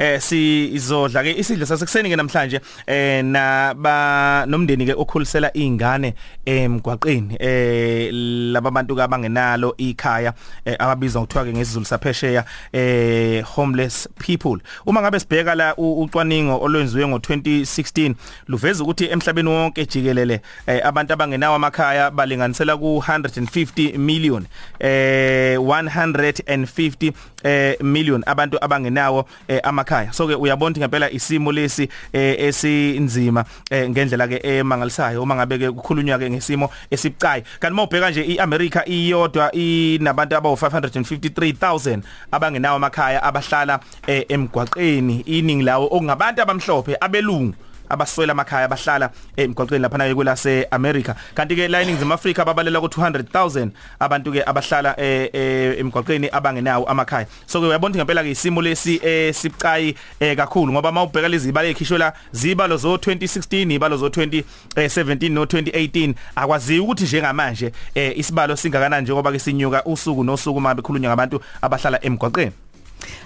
eh sizodla ke isidlo sasekuseni ke namhlanje eh na ba nomndeni ke okhulisela izingane emgwaqeni eh laba bantu ke abangenalo ikhaya eh, ababizwa ngokuthiwa ke ngesizulu saphesheya eh homeless people. Uma ngabe sibheka la ucwaningo olwenziwe ngo2016 luveza ukuthi emhlabeni wonke jikelele eh, abantu abangenawo amakhaya balinganisela ku 150 million eh 150 eh million abantu abangenawo eh, amakhaya so ke uyabona ngempela isimo lesi eh, esinzima eh, ngendlela ke emangalisayo uma ngabe ke kukhulunywa ke ngesimo esibucayi. Kanti mawubheka nje iAmerica iyodwa inabantu abawu 553000 abangenawo amakhaya abahlala eh, emgwaqeni. Iningi lawo okungabantu abamhlophe abelungu. Abaswela amakhaya abahlala emgwaqweni lapha nayo kwelase America. Kanti ke la eNingizimu Afrika babalela ku 200000 abantu ke abahlala emgwaqweni abangenawo amakhaya. So ke uyabona ngempela ke isimo lesi esibucayi kakhulu ngoba mawubheka lezi zibalo ekhishela zibalo zo 2016 ibalo zo 2017 no 2018 akwaziyo ukuthi njengamanje isibalo singakanani njengoba ke sinyuka usuku nosuku uma bekhulunywa ngabantu abahlala emgwaqweni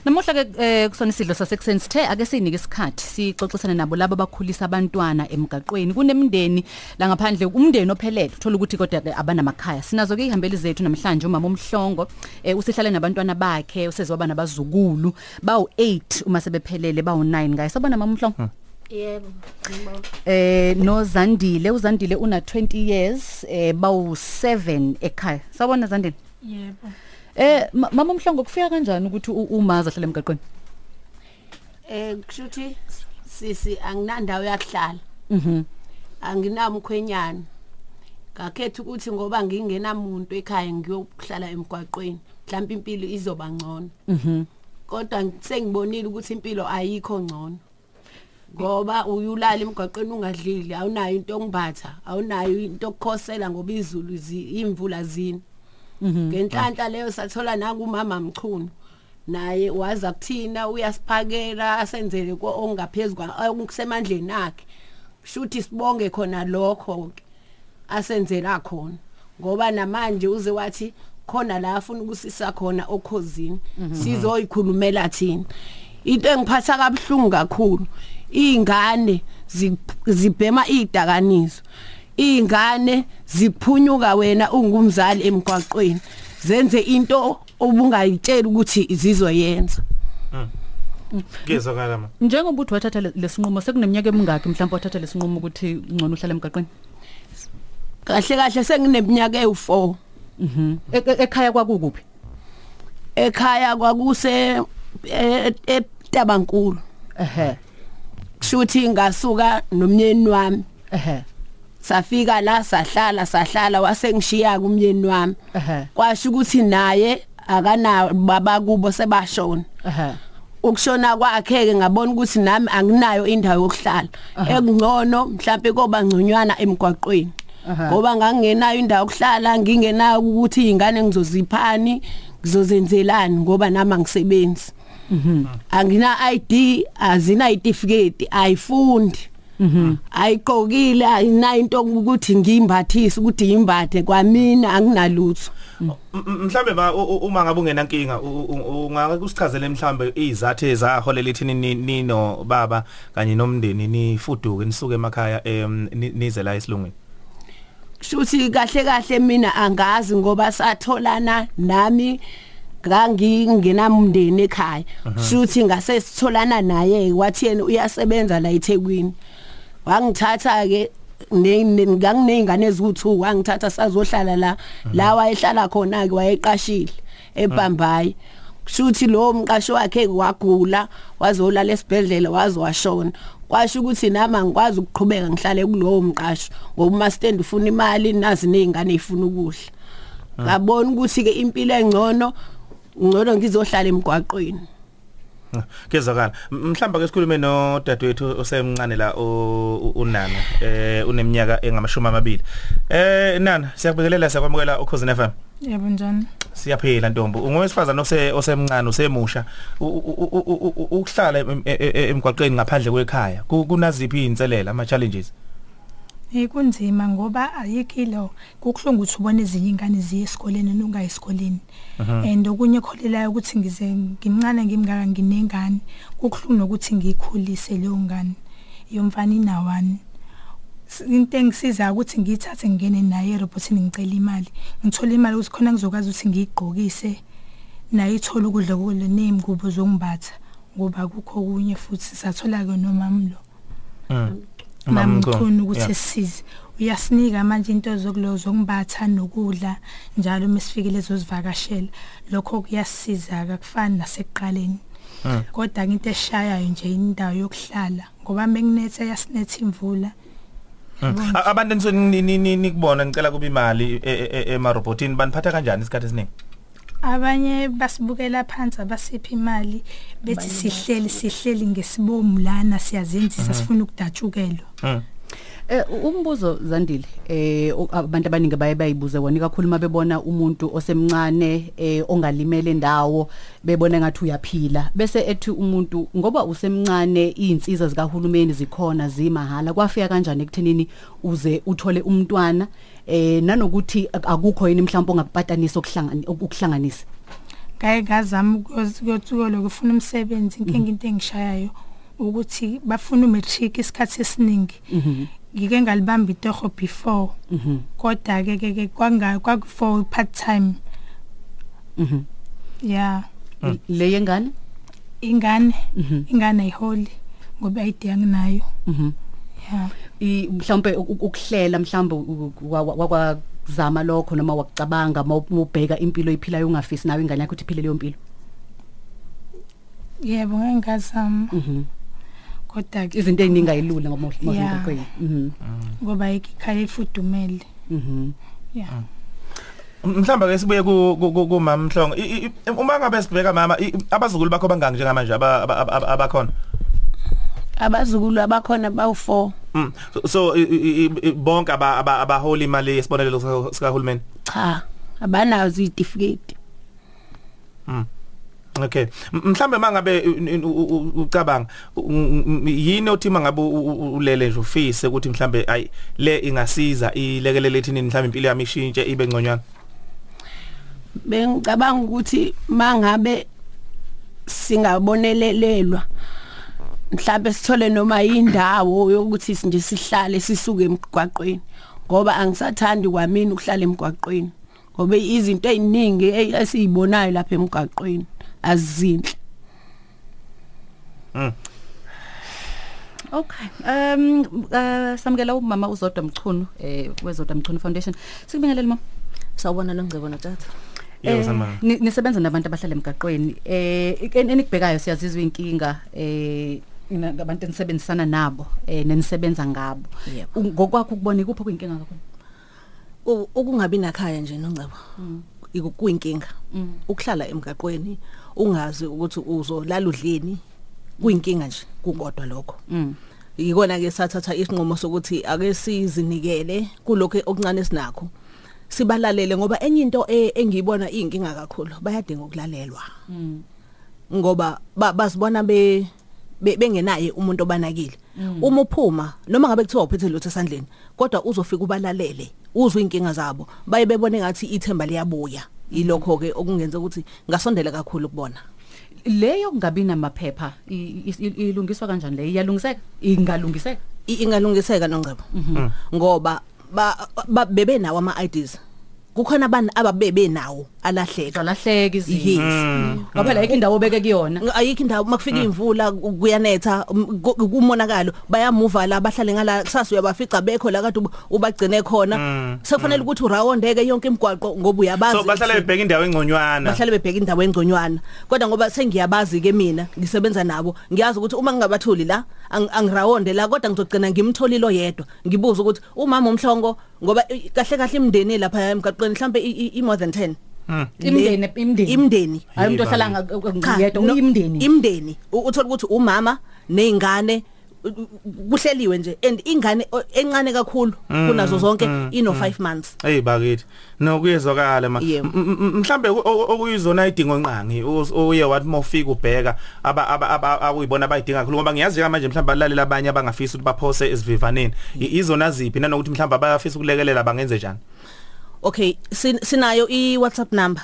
Namuhla ke eh, kusona isidlo sasekuseni sithe ake sinike isikhathi sixoxisane nabo labo abakhulisa abantwana emgaqweni kunemndeni la ngaphandle umndeni ophelele uthola ukuthi kodwa ke abanamakhaya sinazo ke ihambeli zethu namhlanje umama umhlongo eh, usihlale nabantwana bakhe usezoba nabazukulu bawu 8 uma sebephelele bawu 9 ngaye sabona mama umhlongo hmm. Yebo. Eh no Zandile uZandile una 20 years eh bawu 7 ekhaya. Sabona Zandile? Yebo. Eh mama umhlongo kufika kanjani ukuthi umaza hlala emgaqweni? Eh kushuthi sisi anginandawo yakuhlala. Mhm. Anginamkhwenyana. Ngakhetha ukuthi ngoba ngingenamuntu ekhaya ngiyokuhlala emgwaqweni. Mhlawumbe impilo izoba ngcono. Mhm. Kodwa sengibonile ukuthi impilo ayikho ngcono. Ngoba uyulala emgwaqweni ungadlili, awunayo into ongibatha, awunayo into okukhosela ngoba izulu imvula zini. Ngenhlanhla leyo sathola nakumama mchunu naye waza kuthina uyasiphakela asenzele ongaphezulu okusemandleni akhe. Shuthi sibonge khona lokho asenzela khona. Ngoba namanje uze wathi khona la afuna ukusisa khona okhozini sizoyikhulumela thina. Into engiphatha kabhlungu kakhulu izingane zibhema idakaniso ingane ziphunyuka wena ungumzali emgwaqweni. Zenze into obungayitshela ukuthi zizoyenza. Ngizokala ma? Njengoba uthi wathatha lesinqumo sekuneminyaka emingaki mhlawumbe wathatha lesinqumo ukuthi ngcono uhlala emgaqweni? Kahle kahle sengineminyaka ewu4 Mhm. Ekhaya kwakukuphi? Ekhaya kwakuse eTabankulu ehe. Kushuthi ngasuka nomnyeni wami. Ehe. Safika la sahlala sahlala wasengishiya kumyeni wami. Ehe. Kwasho ukuthi naye akana baba kubo sebashona. Ehe. Ukushona kwakhe ke ngabona ukuthi nami anginayo indawo yokuhlala. Ekungcono mhlawumbe koba ngconywana emgwaqweni. Ngoba ngangenayo indawo yokuhlala ngingenayo ukuthi izingane ngizoziphani ngizozenzelani ngoba nami angisebenzi. Angina ID azina certificate ayifundi. Ayiqokile ayina into ukuthi ngimbathise ukuthi imbathe kwamina anginalutho. mhlambe ba uma ngabe ungena nkinga ungake kusichazele mhlambe izathu ezaholela ithini nino baba kanye nomndeni nifuduke nisuke emakhaya nize la esilungwini? Shuthi kahle kahle mina angazi ngoba satholana nami ngangingenamndeni ekhaya. Shuthi ngase sitholana naye wathi yena uyasebenza la eThekwini. Wangithatha ke ngangineyingane eziwu2 wangithatha sazohlala la la wayehlala khona ke wayeqashile eBhambayi kushuthi lo mqashi wakhe wagula wazolala esibhedlela wazowashona. Kwasho ukuthi nami angikwazi ukuqhubeka ngihlale kulowo mqashi ngoba uma stand ufuna imali nazi nezingane ezifuna ukudla. Ngabona ukuthi ke impilo engcono ngcono ngizohlala emgwaqweni. Kezakala mhlamba ke sikhulume no dadewethu osemncane la unana eh uneminyaka engamashumi amabili. Eh nana siyakubekelela siyakwamukela ukhozi FM Yebo njani? Siyaphila ntombi. Ungowesifazana ose osemncane usemusha ukuhlala emgwaqeni ngaphandle kwekhaya kunaziphi izinselela ama challenges Eh kunzima ngoba ayikho ilo kukuhlungu ukuthi ubone ezinye ingane ziye esikoleni nungayi esikoleni. And okunye kholelayo ukuthi ngize ngimncane ngimngaka nginengane kukuhlungu nokuthi ngikhulise leyo ngane yomfana inawani. Into engisiza ukuthi ngiyithathe ngene naye erobotini ngicela imali. Ngithola imali ukuthi khona ngizokwazi ukuthi ngiyigqokise naye ithola ukudla kule nezingubo zongimbatha ngoba kukho kunye futhi sathola ke nomamlo. Mamchunu ukuthi sisize. Uyasinika manje into zokulo zokumbatha nokudla njalo mesifike lezo zivakashela. Lokho kuyasiza akufani nasekuqaleni. Kodwa into eshayayo nje indawo yokuhlala ngoba menginethe yasinethe imvula. Abantu enisuke nikubona ngicela kuba imali e- e- emarobotini baniphatha kanjani isikhathi esiningi? Abanye basibukela phansi abasipha imali bethi sihleli sihleli ngesibomu lana siyazenzisa sifuna ukudatshukelwa. Mm. Eh umbuzo Zandile eh abantu abaningi baye bayibuze wona kakhulu mabebona umuntu osemncane eh ongalimele indawo bebona ngathi uyaphila. Bese ethi umuntu ngoba usemncane izinsiza zikahulumeni zikhona zimahala kwafika kanjani ekuthenini uze uthole umntwana? Eh nanokuthi ak- akukho yini mhlawumbe ongakupatanisa okuhlangana ukuhlanganisa ngake ngazama ukuyothukola ukufuna umsebenzi inkinga into engishayayo ukuthi bafuna umatric isikhathi esiningi. Ngike ngalibamba itoho before. Kodwa ke ke kwanga kwaku part time mhm. Yeah le yengane? Ingane. Ingane ayiholi ngoba ayide anginayo. Mhm. Yeah i mhlawumbe uk- ukuhlela mhlawumbe wakwazama lokho noma wakucabanga mawubheka impilo iphilayo ungafisi nawe ingane yakho ukuthi iphile leyo mpilo? Yebo ngeke ngazama. Mhm. Kodwa ke izinto eziningi ayilula ngoba Yeah. mawuqoqweni mhm. Ngoba ikhaya ifudumele mhm. Yeah. Mhlamba ke sibuye ku ku- ku- kumama Mhlongo I- i- uma ngabe sibheka mama i- abazukulu bakho bangaki njengamanje aba- aba- aba- abakhona? Abazukulu abakhona bawu4 Mm. so, so i- i- i- bonke aba- aba- abahola imali yesibonelelo sika- sikahulumeni? Cha abanazo izitifiketi Okay. Mhlambe mangabe ucabanga yini othi mangabe ulele nje ufise ukuthi mhlambe ay le ingasiza ilekelele ethini mhlambe impilo yami ishintshe ibe ngconywana. bengicabanga ukuthi mangabe singabonelelelwa mhlawumbe sithole noma indawo yokuthi nje sihlale sisuke emgwaqweni ngoba angisathandi kwamini ukuhlala emgwaqweni ngoba izinto eziningi e- esizibonayo lapha emgwaqweni azizinhle Okay. Um uh, samukela umama uzodwa Mchunu eh wezodwa Mchunu Foundation. Sikubingelele mama. Sawubona nongcebo notata. Yebo Eh, sanibona. ni- nisebenza nabantu abahlala emgaqweni. Eh ik- enikubhekayo siyazizwa inkinga eh ina abantu enisebenzisana nabo eh nenisebenza ngabo. Yebo. U- Ngokwakho ukubona ikuphi kuyinkinga kakhulu? U- Ukungabi nakhaya nje nongcebo. Iku kuyinkinga. Mm. Ukuhlala emgaqweni ungazi ukuthi uzolala udleni kuyinkinga nje kukodwa lokho. Mm. Yikona ke sathatha isinqumo sokuthi ake sizinikele kulokho okuncane esinakho. Sibalalele ngoba enye into e- engiyibona iyinkinga kakhulu bayadinga ukulalelwa. Mm. ngoba ba- basibona be be- bengenaye umuntu obanakile uma uphuma noma ngabe kuthiwa uphethe lutho esandleni kodwa uzofika ubalalele uzwe inkinga zabo baye bebone ngathi ithemba liyabuya ilokho ke okungenza ukuthi ngasondela kakhulu kubona Leyo kungabi namaphepha ilungiswa kanjani le? Iyalungiseka? Ingalungiseka? Ingalungiseka nongcebo ngoba ba ba- bebenawo ama IDs kukhona abantu ababebe nawo alahleka Zalahleka izinto. yes Ngoba la indawo beke kuyona. Ng- ayikho indawo makufika imvula ku- kuyanetha um, ku- kumonakalo bayamuva la bahlale ngala kusasa uyabafica bekho la kade ub- ubagcine khona. Sekufanele ukuthi urawondeke yonke imigwaqo ngoba uyabazi So bahlale bebheka indawo engconywana. bahlale bebheka indawo engconywana. Kodwa ngoba sengiyabazi ke mina ngisebenza nabo ngiyazi ukuthi uma ngingabatholi la ang- angirawonde la kodwa ngizogcina ngimtholile oyedwa. Ngibuza ukuthi umama umhlongo ngoba i- kahle kahle imndeni lapha emgaqweni mhlambe i- more than 10 Imndeni imndeni. imndeni Hayi umuntu Yebo. ohlala ngiyedwa imndeni U- uthola ukuthi umama nezingane kuhleliwe nje and ingane o- encane kakhulu kunazo zonke ino 5 months Hey bakithi. Nokuyezwakala ma. Yebo. M- m- m- Mhlambe ku- o- okuyizona idingo nqangi us- uye wathi mawufika ubheka aba aba- aba akuyibona abayidinga kakhulu ngoba ngiyazi ke manje mhlawumbe balalela abanye abangafisa ukuthi baphose esivivaneni. I- Izona ziphi nanokuthi mhlawumbe bayafisa ukulekelela bangenze njani? okay sin, sinayo i WhatsApp number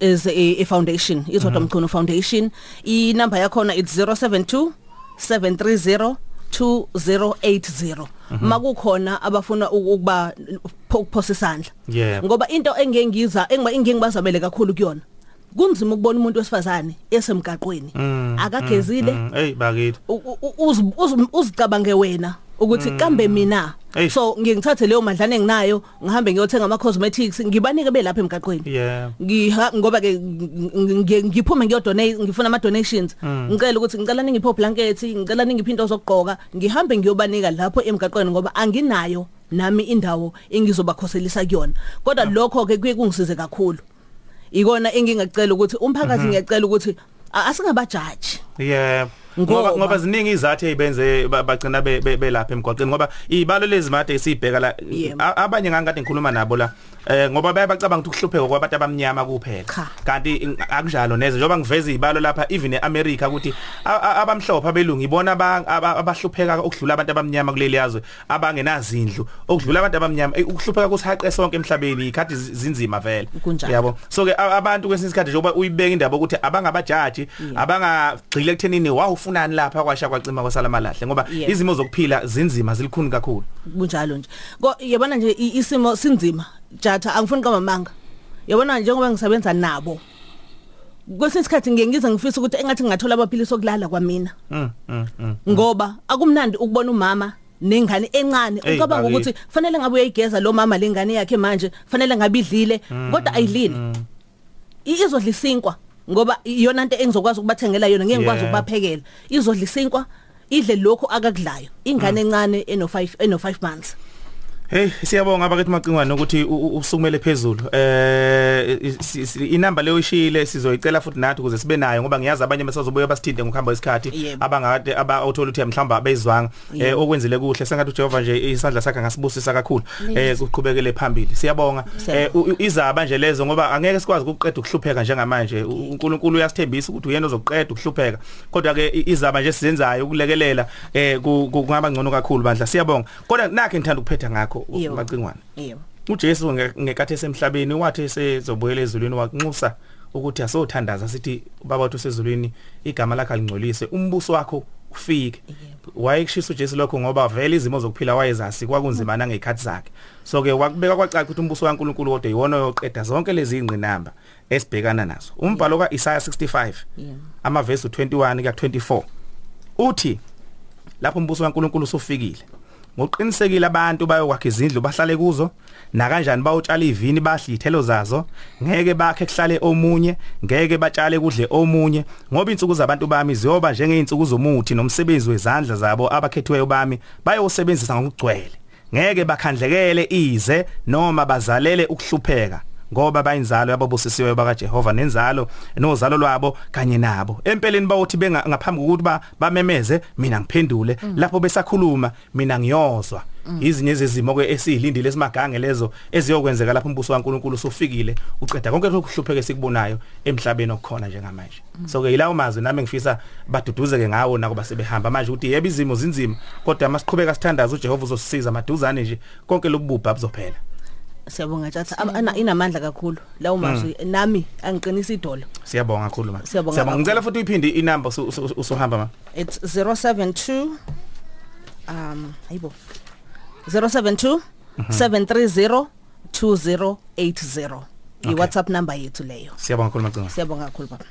is a, a foundation izodwa mchunu foundation i number yakhona it's 072 730 2080 makukhona abafuna ukuba ukuphosa isandla. Yebo. ngoba into engengiza engiba ingengibazabele kakhulu kuyona. Kunzima ukubona umuntu wesifazane esemgaqweni. Akagezile Mm, Hey bakithi. uzicabange wena ukuthi kambe mina. So ngingithathe leyo madlana enginayo ngihambe ngiyothenga ama cosmetics ngibanike belapha emgaqweni. Ngoba ke ng- ng- ngiphume ngiyodonate ngifuna ama donations ngicela ukuthi ngicela ningipho blanket ngicela ningiphi into zokugqoka ngihambe ngiyobanika lapho emgaqweni ngoba anginayo nami indawo engizobakhoselisa kuyona. Kodwa lokho ke kuye kungisize kakhulu. Ikona engingacela ukuthi umphakathi ngiyacela ukuthi a- asingabajaji Yeah. Ngoba Ngoba- ngoba ziningi izathu ezibenze ba- bagcina be- be- belapha emgwaqeni ngoba ibalo lezi made sibheka la Yebo. a- abanye ngangikade ngikhuluma nabo la eh ngoba bayabacabanga ukuthi ukuhlupheka kwabantu abamnyama kuphela. Cha. kanti in- akunjalo neze njengoba ngiveza izibalo lapha even eAmerica ukuthi a- a- abamhlophe abelungu ibona aba- aba- abahlupheka ukudlula abantu abamnyama kuleli yazwe abangenazindlu. Okudlula abantu abamnyama eh, ukuhlupheka kusihaqe sonke emhlabeni ikhathi zi- zinzima vele. Kunjalo. yabo so ke a- abantu kwesinye isikhathi njengoba uyibeka indaba ukuthi abangabajaji abangagxile ekuthenini wawufunani lapha kwasha kwacima kwasala malahle ngoba Yeah. izimo zokuphila zinzima zilikhuni kakhulu. Kunjalo nje. Ko yabona nje i- isimo sinzima. Jatha angifuni kamamanga yabona njengoba ngisebenza nabo kwesinye isikhathi ngiye ngize ngifisa ukuthi engathi ngingathola amaphilisi okulala kwamina. Mm mm mm ngoba akumnandi ukubona umama nengane encane Ey, ucabanga bakithi. ukuthi fanele ngabe uyayigeza lo mama lengane yakhe manje fanele ngabe idlile kodwa ayidlile I- izodla isinkwa ngoba iyona into engizokwazi ukubathengela yona ngeke ngikwazi Yeah. ukubaphekela. Izodla isinkwa idle lokho akakudlayo. Ingane encane eno 5 eno 5 months. Hey siyabonga abakithi macingwane ukuthi usukumele phezulu. Eh inamba leyo ishile sizoyicela futhi nathi ukuze sibe nayo ngoba ngiyazi abanye basazobuya basithinte ngokuhamba isikhathi Yebo. abangade aba authority mhlamba abezwanga eh okwenzile kuhle sengathi uJehova nje isandla sakhe ngasibusisa kakhulu eh kuqhubekele phambili. Siyabonga. Eh izaba nje lezo ngoba angeke sikwazi ukuqeda ukuhlupheka njengamanje. UNkulunkulu uyasithembisa ukuthi uyena ozoqeda ukuhlupheka. Kodwa ke izaba nje sizenzayo ukulekelela eh ku- ku- kungaba ngcono kakhulu bandla. Siyabonga. Kodwa nakhe ngithanda ukuphetha ngakho Yebo. macingwane yebo uJesu nge- ngekhathi esemhlabeni wathi sezobuyela ezulwini wanxusa ukuthi asothandaza sithi baba wethu sezulwini igama lakhe alingcolise umbuso wakho ufike. Wayekushisa uJesu lokho ngoba vele izimo zokuphila wayezasi kwakunzima nangekhathi zakhe. So ke wakubeka kwacaca ukuthi umbuso kaNkuluNkulu kodwa yiwona oyoqeda zonke lezi ingqinamba esibhekana nazo. Umbhalo kaIsaya 65 Yeah. amavesi 21 kuya 24 uthi lapho umbuso kaNkuluNkulu usufikile ngoqinisekile abantu bayokwakha izindlu bahlale kuzo na kanjani bayotshala ivini bahle ithelo zazo. Ngeke bakhe kuhlale omunye ngeke batshale kudle omunye. Ngoba insuku zabantu bami ziyoba njengeinsuku zomuthi nomsebenzi wezandla zabo abakhethiweyo bami bayosebenzisa ngokugcwele. Ngeke bakhandlekele ize noma bazalele ukuhlupheka. Ngoba bayinzalo yababusisiwe bakaJehova nenzalo nozalo lwabo kanye nabo. Empeleni bawothi benga ngaphambi kokuthi ba bamemeze mina ngiphendule. Lapho besakhuluma mina ngiyozwa. Izinye zezimo ke esizilindile esimagange lezo eziyokwenzeka lapho umbuso kaNkuluNkulu usufikile uqeda konke lokhu kuhlupheke esikubonayo emhlabeni okukhona njengamanje. So ke ilawo mazwi nami ngifisa baduduzeke ngawo nako basebehamba manje ukuthi yebo izimo zinzima kodwa masiqhubeka sithandaza uJehova uzosisiza maduzane nje konke lokububha buzophela. Siyabonga ana- inamandla kakhulu. Lawo mazwi nami angiqinisa idolo. Siyabonga kakhulu ma. Siyabonga. Ngicela futhi uyiphinde inamba usu- usu- usuhamba ma. it's 072 um hayibo. 072 730 2080 i WhatsApp number yethu leyo. Siyabonga kakhulu macinga. siyabonga kakhulu baba.